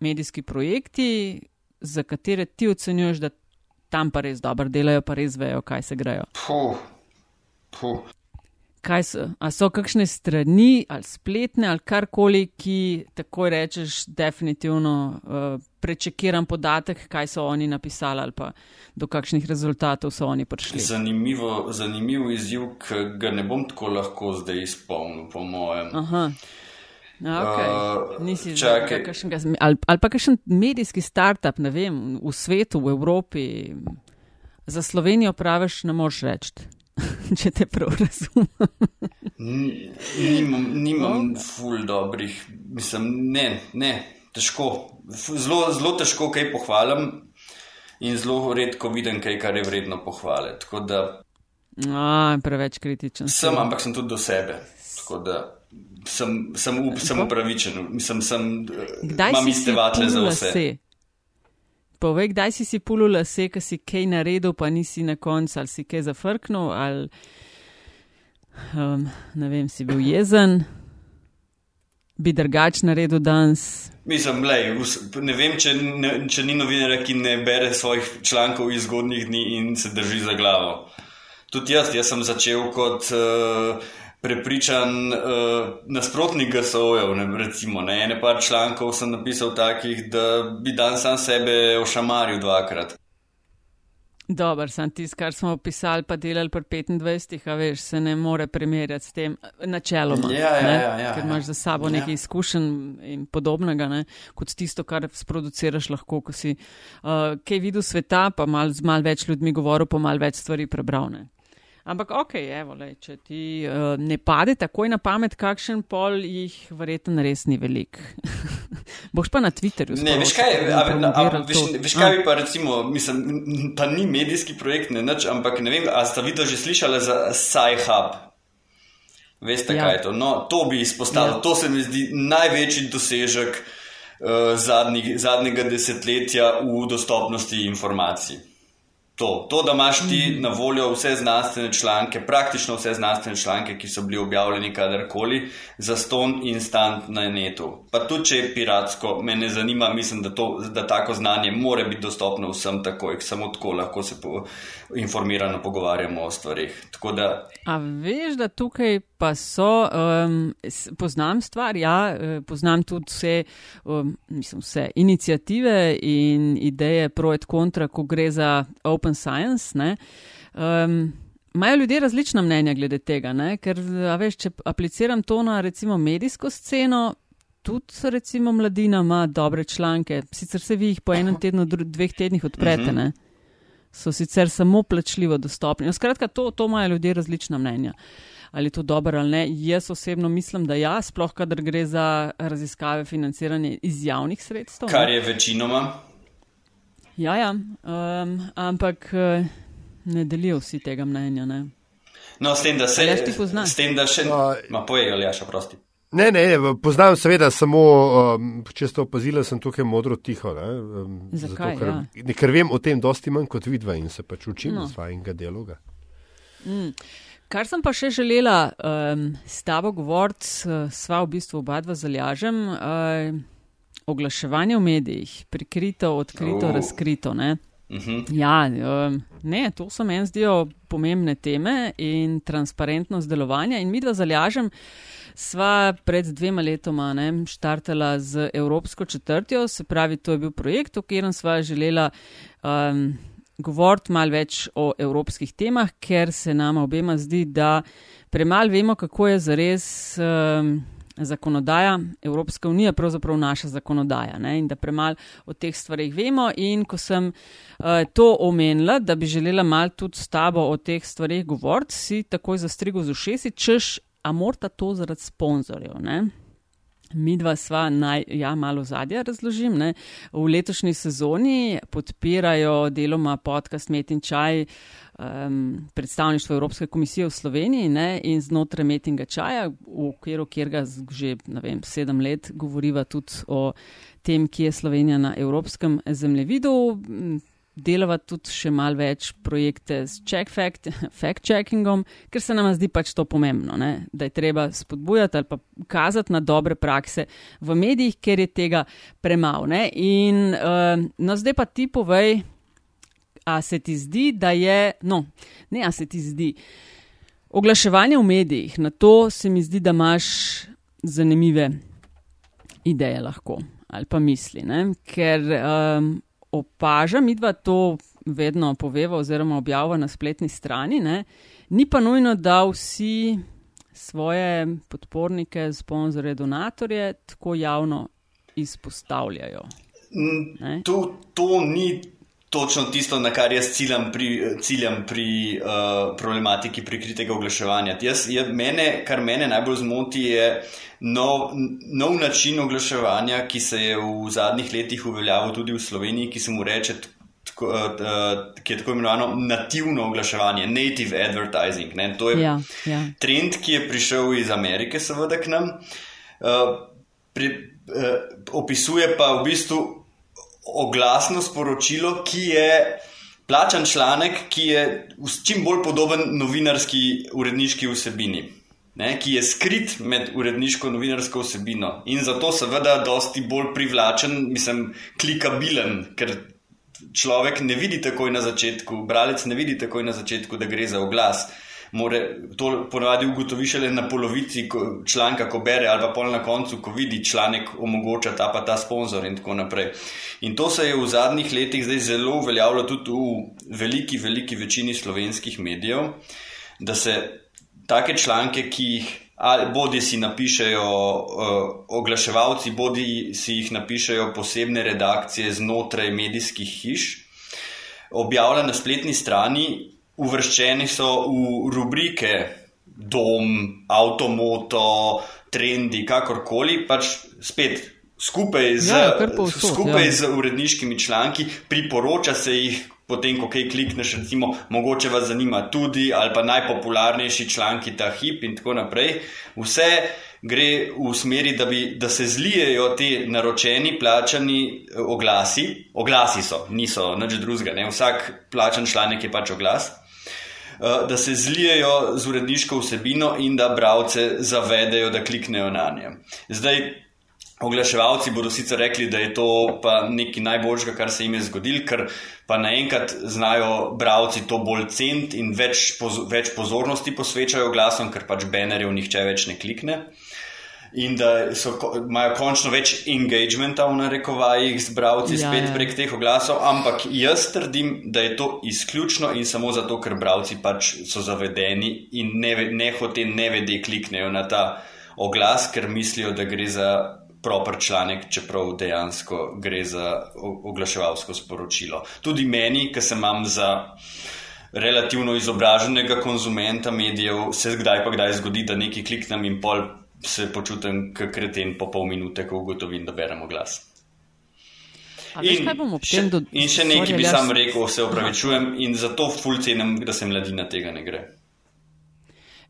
medijski projekti, za katere ti ocenjuješ, da tam pa res dobro delajo, pa res vejo, kaj se grejo. Puh, puh. Kaj so, a so kakšne strani ali spletne ali karkoli, ki takoj rečeš definitivno uh, prečekiran podatek, kaj so oni napisali ali pa do kakšnih rezultatov so oni prišli. Zanimivo, zanimiv izjiv, ki ga ne bom tako lahko zdaj izpolnil, po mojem. Aha. Okay. Uh, Nisi čakaj. Ali, ali pa kakšen medijski startup, ne vem, v svetu, v Evropi, za Slovenijo praviš, ne moreš reči. če te prav razumem. nimam nimam oh. ful dobrih, mislim, ne, ne, težko. Zelo, zelo težko kaj pohvalim in zelo redko vidim kaj, kar je vredno pohvale. Da, A, preveč kritičen. Sem, ampak sem tudi do sebe. Sem, sem, sem upravičen, mislim, sem, imam iste vatle za vse. Lase? Povej, kdaj si si pulul lase, ki si kaj naredil, pa nisi na koncu, ali si kaj zafrknil, ali um, ne vem, si bil jezen, bi drugač naredil danes. Mislim, lej, ne vem, če, ne, če ni novinar, ki ne bere svojih člankov iz zgodnjih dni in se drži za glavo. Tudi jaz, jaz sem začel kot. Uh, prepričan uh, nasprotnik GSO-jev. Recimo, ne, ene par člankov sem napisal takih, da bi dan sam sebe ošamaril dvakrat. Dober, sem tisti, kar smo pisali, pa delali pri 25, a veš, se ne more primerjati s tem načeloma. Ja, ja, ja, ja, ker imaš za sabo ja. nekaj izkušenj in podobnega, ne, kot tisto, kar sproduciraš lahko, ko si uh, kaj videl sveta, pa mal, z mal več ljudmi govoril, pa mal več stvari prebral. Ne. Ampak, ok, evo, lej, če ti uh, ne pade takoj na pamet, kakšen pol jih verjetno res ni velik. Boš pa na Twitterju. Ne, veš kaj, a, a, a, veš, veš kaj bi pa recimo, mislim, pa ni medijski projekt, ne nič, ampak ne vem, a sta videl že slišala za Sci-Hub. Veste, ja. kaj je to? No, to bi izpostavil, ja. to se mi zdi največji dosežek uh, zadnji, zadnjega desetletja v dostopnosti informacij. To, to, da imaš ti mm -hmm. na voljo vse znanstvene članke, praktično vse znanstvene članke, ki so bili objavljeni kadarkoli, za ston instant na netu. Pa tudi, če je piratsko, me ne zanima, mislim, da, to, da tako znanje more biti dostopno vsem takoj, samo tako lahko se po, informirano pogovarjamo o stvarih. Da... A veš, da tukaj pa so, um, poznam stvar, ja, eh, poznam tudi vse, um, mislim, vse inicijative in ideje pro et kontra, ko gre za open science. Um, Imajo ljudje različna mnenja glede tega, ne? ker, veš, če apliciram to na recimo medijsko sceno, tudi recimo mladina ima dobre članke, sicer se vi jih po enem tednu, dveh tednih odprete, ne? so sicer samo plačljivo dostopni. No, skratka, to, to imajo ljudje različna mnenja. Ali je to dobro ali ne? Jaz osebno mislim, da ja, sploh kadar gre za raziskave financiranje iz javnih sredstev. Kar je večinoma. Ja, ja, um, ampak eh, ne delijo vsi tega mnenja. Ne? No, s tem, da se s tem, da še no, ma pojejo, ali ja, še prosti. Ne, ne, ne, poznam seveda samo, um, če ste opazili, sem tukaj modro tiho. Ne, um, Zakaj? Zato, ker, ja. ker vem o tem dosti manj kot vidva in se pač učim no. svojega dialoga. Mm. Kar sem pa še želela um, s tabo govoriti, sva v bistvu oba dva zalažem, uh, oglaševanje v medijih, prikrito, odkrito, oh. razkrito. Ne? Uh mhm. -huh. Ja, um, ne, to so meni zdijo pomembne teme in transparentnost delovanja. In mi dva zalažem, sva pred dvema letoma ne, štartala z Evropsko četrtjo, se pravi, to je bil projekt, v katerem sva želela. Um, govoriti malo več o evropskih temah, ker se nama obema zdi, da premalo vemo, kako je zares um, zakonodaja Evropska unija, pravzaprav naša zakonodaja ne? in da premalo o teh stvarih vemo. In ko sem uh, to omenila, da bi želela malo tudi s tabo o teh stvarih govoriti, si takoj zastrigo z ušesi, češ, a morta to zaradi sponzorjev. Mi dva sva naj, ja, malo zadnja razložim. Ne. V letošnji sezoni podpirajo deloma podcast Met in Čaj um, predstavništvo Evropske komisije v Sloveniji ne, in znotraj Metinga Čaja, v okviru kjerga že vem, sedem let govoriva tudi o tem, kje je Slovenija na evropskem zemljevidu delava tudi še malo več projekte s fact-checkingom, fact ker se nam zdi pač to pomembno, ne? da je treba spodbujati ali pa kazati na dobre prakse v medijih, ker je tega premalo. In uh, no, zdaj pa ti povej, a se ti zdi, da je, no, ne, a se ti zdi. Oglaševanje v medijih, na to se mi zdi, da imaš zanimive ideje lahko ali pa misli, ne? ker um, opažam, mi dva to vedno poveva oziroma objavlja na spletni strani, ne? ni pa nujno, da vsi svoje podpornike, sponzorje, donatorje tako javno izpostavljajo. Mm, to, to ni točno tisto, na kar jaz ciljam pri, ciljam pri uh, problematiki prikritega oglaševanja. Jaz, je, mene, kar mene najbolj zmoti, je nov, nov način oglaševanja, ki se je v zadnjih letih uveljavil tudi v Sloveniji, ki se mu reče. Tako, uh, ki je tako imenovano nativno oglaševanje, native advertising. Ne? To je ja, ja. trend, ki je prišel iz Amerike, seveda, k nam. Uh, pri, uh, opisuje pa v bistvu oglasno sporočilo, ki je plačan članek, ki je čim bolj podoben novinarski uredniški vsebini. Ne, ki je skrit med uredniško novinarsko vsebino in zato seveda dosti bolj privlačen, mislim, klikabilen, ker človek ne vidi takoj na začetku, bralec ne vidi takoj na začetku, da gre za oglas more, to ponavadi ugotovi šele na polovici ko, članka, ko bere, ali pa pol na koncu, ko vidi članek, omogoča ta pa ta sponzor in tako naprej. In to se je v zadnjih letih zdaj zelo uveljavilo tudi v veliki, veliki večini slovenskih medijev, da se take članke, ki jih. Ali bodi si napišejo uh, oglaševalci, bodi si jih napišejo posebne redakcije znotraj medijskih hiš, objavlja na spletni strani uvrščeni so v rubrike dom, avtomoto, trendi, kakorkoli, pač spet skupaj z, ja, povsod, skupaj ja. z uredniškimi članki, priporoča se jih. Potem, ko kaj klikneš, recimo, mogoče vas zanima tudi, ali pa najpopularnejši članki ta hip in tako naprej. Vse gre v smeri, da, bi, da se zlijejo ti naročeni, plačani eh, oglasi. Oglasi so, niso nič drugega, vsak plačan članek je pač oglas. Eh, da se zlijejo z uredniško vsebino in da bralce zavedejo, da kliknejo na nje. Zdaj, oglaševalci bodo sicer rekli, da je to pa nekaj najboljšega, kar se jim je zgodil, ker pa naenkrat znajo bralci to bolj cent in več, več pozornosti posvečajo glasom, ker pač banerjev nihče več ne klikne in da so, imajo končno več engagementa v narekovajih z bralci ja, spet ja. prek teh oglasov, ampak jaz trdim, da je to izključno in samo zato, ker bralci pač so zavedeni in ne, ne hote ne vede kliknejo na ta oglas, ker mislijo, da gre za proper članek, čeprav dejansko gre za oglaševalsko sporočilo. Tudi meni, ki se imam za. Relativno izobraženega konzumenta medijev se kdaj pa kdaj zgodi, da nekaj kliknem in pol se počutim kot kreten po pol minute, ko ugotovim, da beremo glas. In, še, in še nekaj bi sam rekel, se opravičujem in zato fulcenem, da se mladina tega ne gre.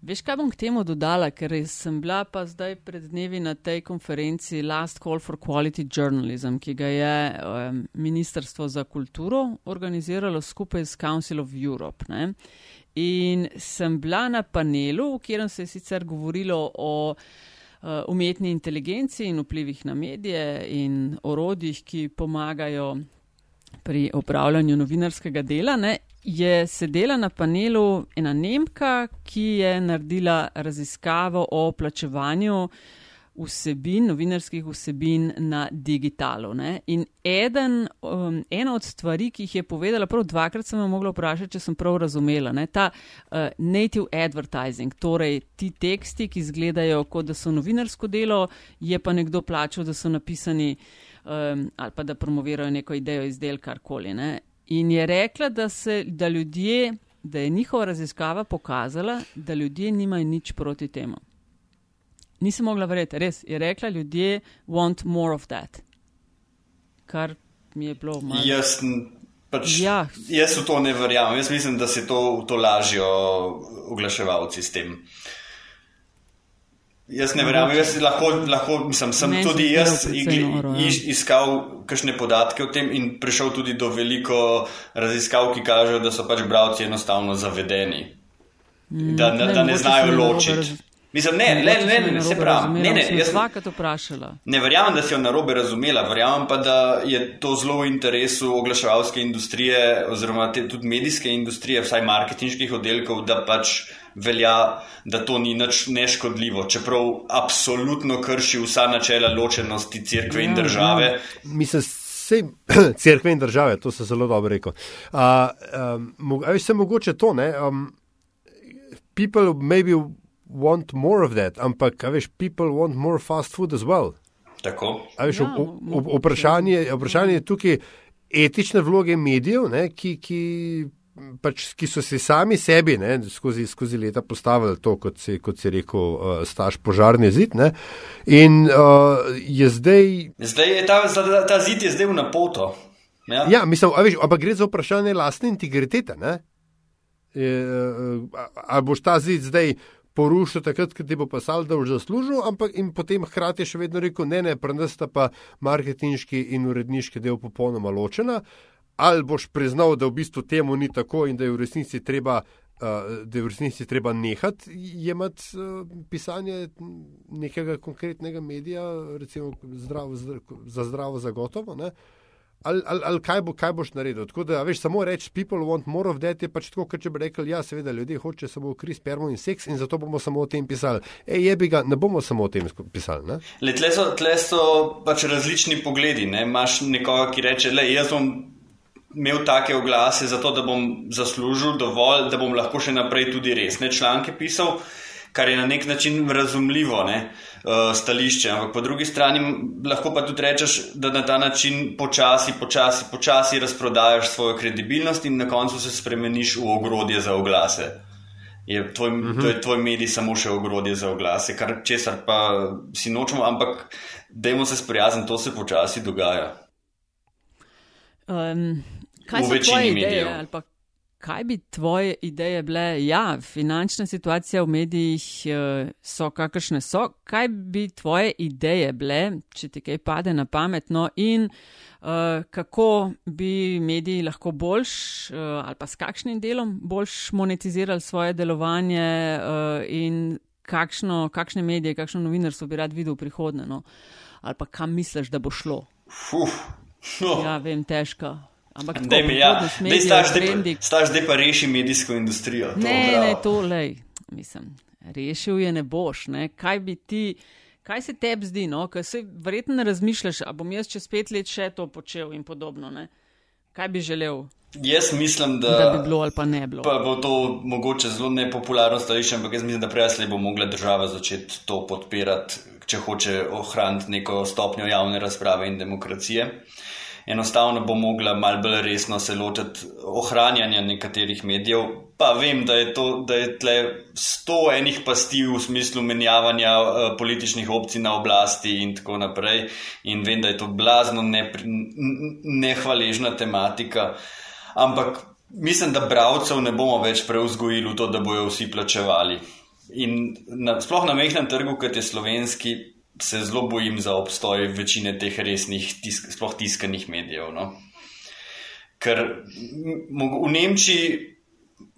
Veš, kaj bom k temu dodala, ker sem bila pa zdaj pred dnevi na tej konferenci Last Call for Quality Journalism, ki ga je um, Ministrstvo za kulturo organiziralo skupaj s Council of Europe. Ne? In sem bila na panelu, v katerem se je sicer govorilo o uh, umetni inteligenci in vplivih na medije in orodjih, ki pomagajo pri upravljanju novinarskega dela. Ne, je sedela na panelu ena Nemka, ki je naredila raziskavo o plačevanju uh, vsebin, novinarskih vsebin na digitalu. Ne? In eden, um, ena od stvari, ki jih je povedala, prav dvakrat sem jo mogla vprašati, če sem prav razumela, ne? ta uh, native advertising, torej ti teksti, ki izgledajo kot da so novinarsko delo, je pa nekdo plačal, da so napisani um, ali pa da promovirajo neko idejo, izdelek, karkoli. Ne? In je rekla, da, se, da, ljudje, da je njihova raziskava pokazala, da ljudje nimajo nič proti temu nisem mogla verjeti, res je rekla, ljudje want more of that. Kar mi je bilo malo. Jaz, pač, ja. jaz v to ne verjamem, jaz mislim, da se to, to lažjo oglaševalci s tem. Jaz ne verjamem, jaz lahko, lahko mislim, sem Menš tudi jaz noro, ja. iskal kakšne podatke o tem in prišel tudi do veliko raziskav, ki kažejo, da so pač bralci enostavno zavedeni. Mm, da, ne, da ne znajo ločiti. Mislim, ne, ne, ne, ne, ne, se pravi. Ne, ne, jaz sem dvakrat vprašala. Ne verjamem, da si jo narobe razumela, verjamem pa, da je to zelo v interesu oglaševalske industrije oziroma te, tudi medijske industrije, vsaj marketinških oddelkov, da pač velja, da to ni nič neškodljivo, čeprav absolutno krši vsa načela ločenosti crkve in ja, države. Ja. Mislim, vse crkve in države, to se zelo dobro rekel. Uh, um, Ali se mogoče to, ne? Um, people maybe want more of that, ampak, veš, people want more fast food as well. Tako. Veš, ja, vprašanje, vprašanje je tukaj etične vloge medijev, ne, ki, ki, pač, ki so si sami sebi ne, skozi, skozi leta postavili to, kot si, kot si rekel, uh, staž požarni zid. Ne, in uh, je zdaj. Zdaj je ta, ta zid je zdaj v napoto. Ja, ja mislim, veš, ampak gre za vprašanje lastne integritete. Ne. Je, uh, ali boš ta zid zdaj porušil takrat, ko ti bo pasal, da boš zaslužil, ampak in potem hkrati še vedno rekel, ne, ne, prenesta pa marketinški in uredniški del popolnoma ločena, ali boš priznal, da v bistvu temu ni tako in da je v resnici treba. Uh, da je v resnici treba nehati jemati uh, pisanje nekega konkretnega medija, recimo zdravo, za zdravo, zagotovo. Uh, ali, ali, ali kaj, bo, kaj boš naredil. Tako da, veš, samo reči, people want more of that, je pač tako, kot če bi rekli, ja, seveda, ljudje hoče samo kri, spermo in seks in zato bomo samo o tem pisali. Ej, je bi ga, ne bomo samo o tem pisali. Le, tle, so, tle so pač različni pogledi. Ne? Imaš nekoga, ki reče, le, jaz bom imel take oglase zato, da bom zaslužil dovolj, da bom lahko še naprej tudi resne članke pisal kar je na nek način razumljivo ne, uh, stališče. Ampak po drugi strani lahko pa tudi rečeš, da na ta način počasi, počasi, počasi razprodajaš svojo kredibilnost in na koncu se spremeniš v ogrodje za oglase. Je tvoj, uh mhm. -huh. To je tvoj medij samo še ogrodje za oglase, kar česar pa si nočemo, ampak dajmo se sprijazniti, to se počasi dogaja. Um, kaj v večini medijev? Kaj bi tvoje ideje bile? Ja, finančna situacija v medijih eh, so kakršne so. Kaj bi tvoje ideje bile, če ti kaj pade na pametno in uh, kako bi mediji lahko boljš uh, ali pa s kakšnim delom boljš monetizirali svoje delovanje uh, in kakšno, kakšne medije, kakšno novinarstvo bi rad videl v prihodnje? No? Ali pa kam misliš, da bo šlo? Fuh. No. Ja, vem, težko. Ampak da mi je, staž zdaj pa reši medijsko industrijo. To, ne, bravo. ne, to lej. Mislim, rešil je ne boš. Ne? Kaj bi ti, kaj se tebi zdi, no? ker se verjetno ne razmišljaš, a bom jaz čez pet let še to počel in podobno. Ne? Kaj bi želel? Jaz mislim, da, da bi bilo ali pa ne bilo. Pa bo to mogoče zelo nepopularno stališče, ampak jaz mislim, da prej bo mogla država začeti to podpirati, če hoče ohraniti neko stopnjo javne razprave in demokracije. Uh, enostavno bo mogla malo bolj resno se lotiti ohranjanja nekaterih medijev. Pa vem, da je, to, da je tle sto enih pasti v smislu menjavanja uh, političnih opcij na oblasti in tako naprej. In vem, da je to blazno nehvaležna tematika. Ampak mislim, da bravcev ne bomo več preuzgojili v to, da bojo vsi plačevali. In na, sploh na mehkem trgu, kot je slovenski, se zelo bojim za obstoj večine teh resnih, tisk, sploh tiskanih medijev. No? Ker v Nemčiji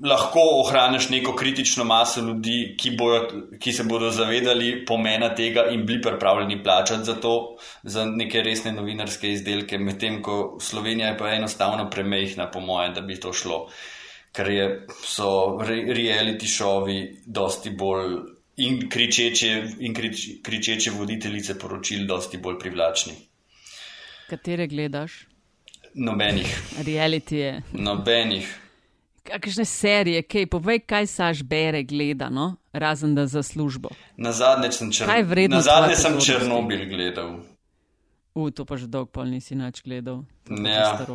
lahko ohraniš neko kritično maso ljudi, ki, bojo, ki se bodo zavedali pomena tega in bili pripravljeni plačati za to, za neke resne novinarske izdelke, medtem ko Slovenija je pa enostavno premehna, po mojem, da bi to šlo. Ker je, so re, reality šovi dosti bolj in kričeče, in krič, kričeče voditeljice poročil, dosti bolj privlačni. Katere gledaš? Nobenih. Reality je. Nobenih. Kakšne serije, kaj povej, kaj saš bere, gleda, no? razen da za službo. Na zadnje sem, čr... Na zadnje sem Černobil gledal. U, to pa že dolg pol nisi nič gledal. Ja.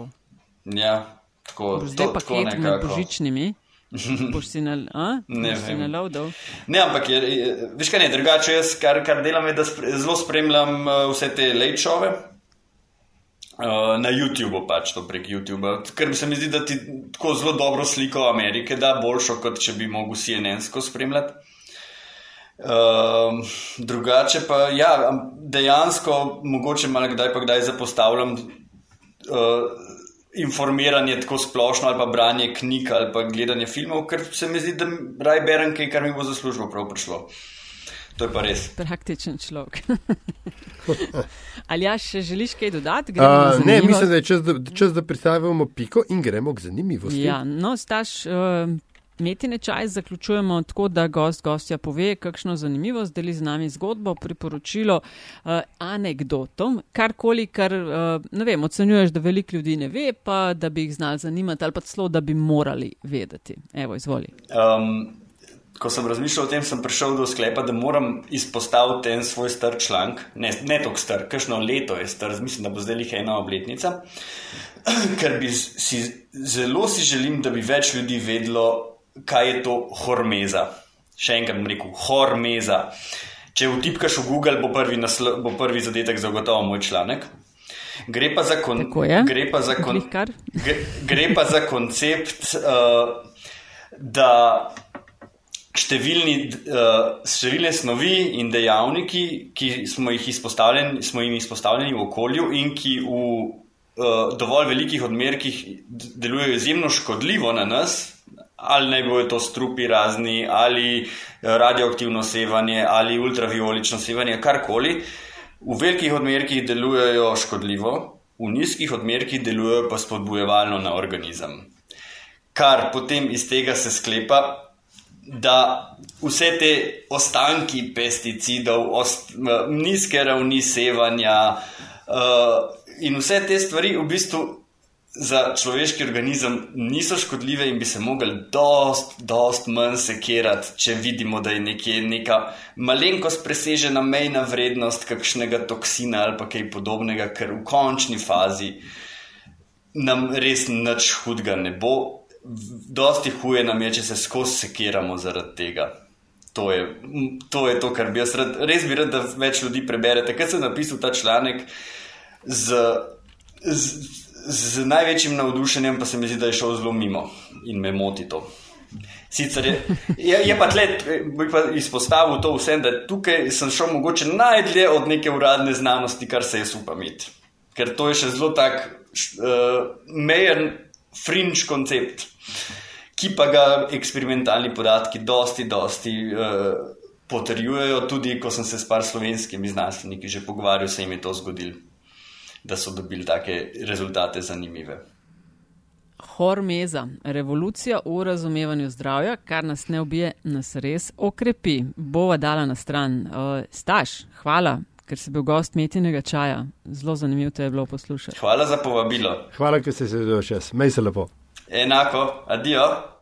ja, tako. Zdaj pa kaj med božičnimi. Boš si na, ne, si na loadov? Ne, ampak je, je, veš kaj ne, drugače jaz, kar, kar delam, je, da spre, zelo spremljam uh, vse te late-šove. Uh, na YouTubu pač to prek YouTube, ker se mi zdi, da ti tako zelo dobro sliko Amerike da, boljšo, kot če bi mogel CNN-sko spremljati. Uh, drugače pa, ja, dejansko, mogoče malo kdaj pa kdaj zapostavljam uh, informiranje tako splošno, ali pa branje knjig, ali pa gledanje filmov, ker se mi zdi, da raj berem kaj, kar mi bo za službo prav prišlo. To je pa res. Praktičen človek. ali ja, še želiš kaj dodati? Uh, ne, mislim, da je čas, da, čas, da predstavimo piko in gremo k zanimivosti. Ja, no, staš. Uh, Metine čaj zaključujemo tako, da gost gostja pove, kakšno zanimivost deli z nami zgodbo, priporočilo, uh, anegdotom, karkoli, kar uh, ne vem, ocenjuješ, da veliko ljudi ne ve, pa da bi jih znali zanimati ali pa celo, da bi morali vedeti. Evo, izvoli. Um, ko sem razmišljal o tem, sem prišel do sklepa, da moram izpostaviti en svoj star članek, ne, ne toliko star, kakšno leto je star, mislim, da bo zdaj jih ena obletnica, ker bi si zelo si želim, da bi več ljudi vedlo, kaj je to hormeza. Še enkrat bom rekel, hormeza. Če vtipkaš v Google, bo prvi, naslo, bo prvi zadetek zagotovo moj članek. Gre pa za, kon, gre pa za, kon, gre, gre pa za koncept, uh, da številni, uh, številne snovi in dejavniki, ki smo, jih smo jim izpostavljeni v okolju in ki v uh, dovolj velikih odmerkih delujejo izjemno škodljivo na nas, ali naj bojo to strupi razni, ali radioaktivno sevanje, ali ultraviolično sevanje, karkoli, v velikih odmerkih delujejo škodljivo, v nizkih odmerkih delujejo pa spodbujevalno na organizem. Kar potem iz tega se sklepa, da vse te ostanki pesticidov, ost, nizke ravni sevanja uh, in vse te stvari v bistvu za človeški organizem niso škodljive in bi se mogli dost, dost manj sekirati, če vidimo, da je nekje neka malenkost presežena mejna vrednost kakšnega toksina ali pa kaj podobnega, ker v končni fazi nam res nič hudega ne bo. Dosti huje nam je, če se skozi sekiramo zaradi tega. To je, to je to, kar bi jaz rad, res bi rad, da več ljudi preberete. Ker sem napisal ta članek z, z z največjim navdušenjem pa se mi zdi, da je šel zelo mimo in me moti to. Sicer je, je, je pa tle, bi pa izpostavil to vsem, da tukaj sem šel mogoče najdlje od neke uradne znanosti, kar se jaz upam imeti. Ker to je še zelo tak uh, mejen, fringe koncept, ki pa ga eksperimentalni podatki dosti, dosti uh, potrjujejo. Tudi, ko sem se s par slovenskimi znanstveniki že pogovarjal, se jim je to zgodilo da so dobili take rezultate zanimive. Hormeza, revolucija v razumevanju zdravja, kar nas ne ubije, nas res okrepi. Bova dala na stran. Uh, staš, hvala, ker si bil gost metinega čaja. Zelo zanimivo te je bilo poslušati. Hvala za povabilo. Hvala, ker si se zvedel čas. Mej se lepo. Enako, adijo.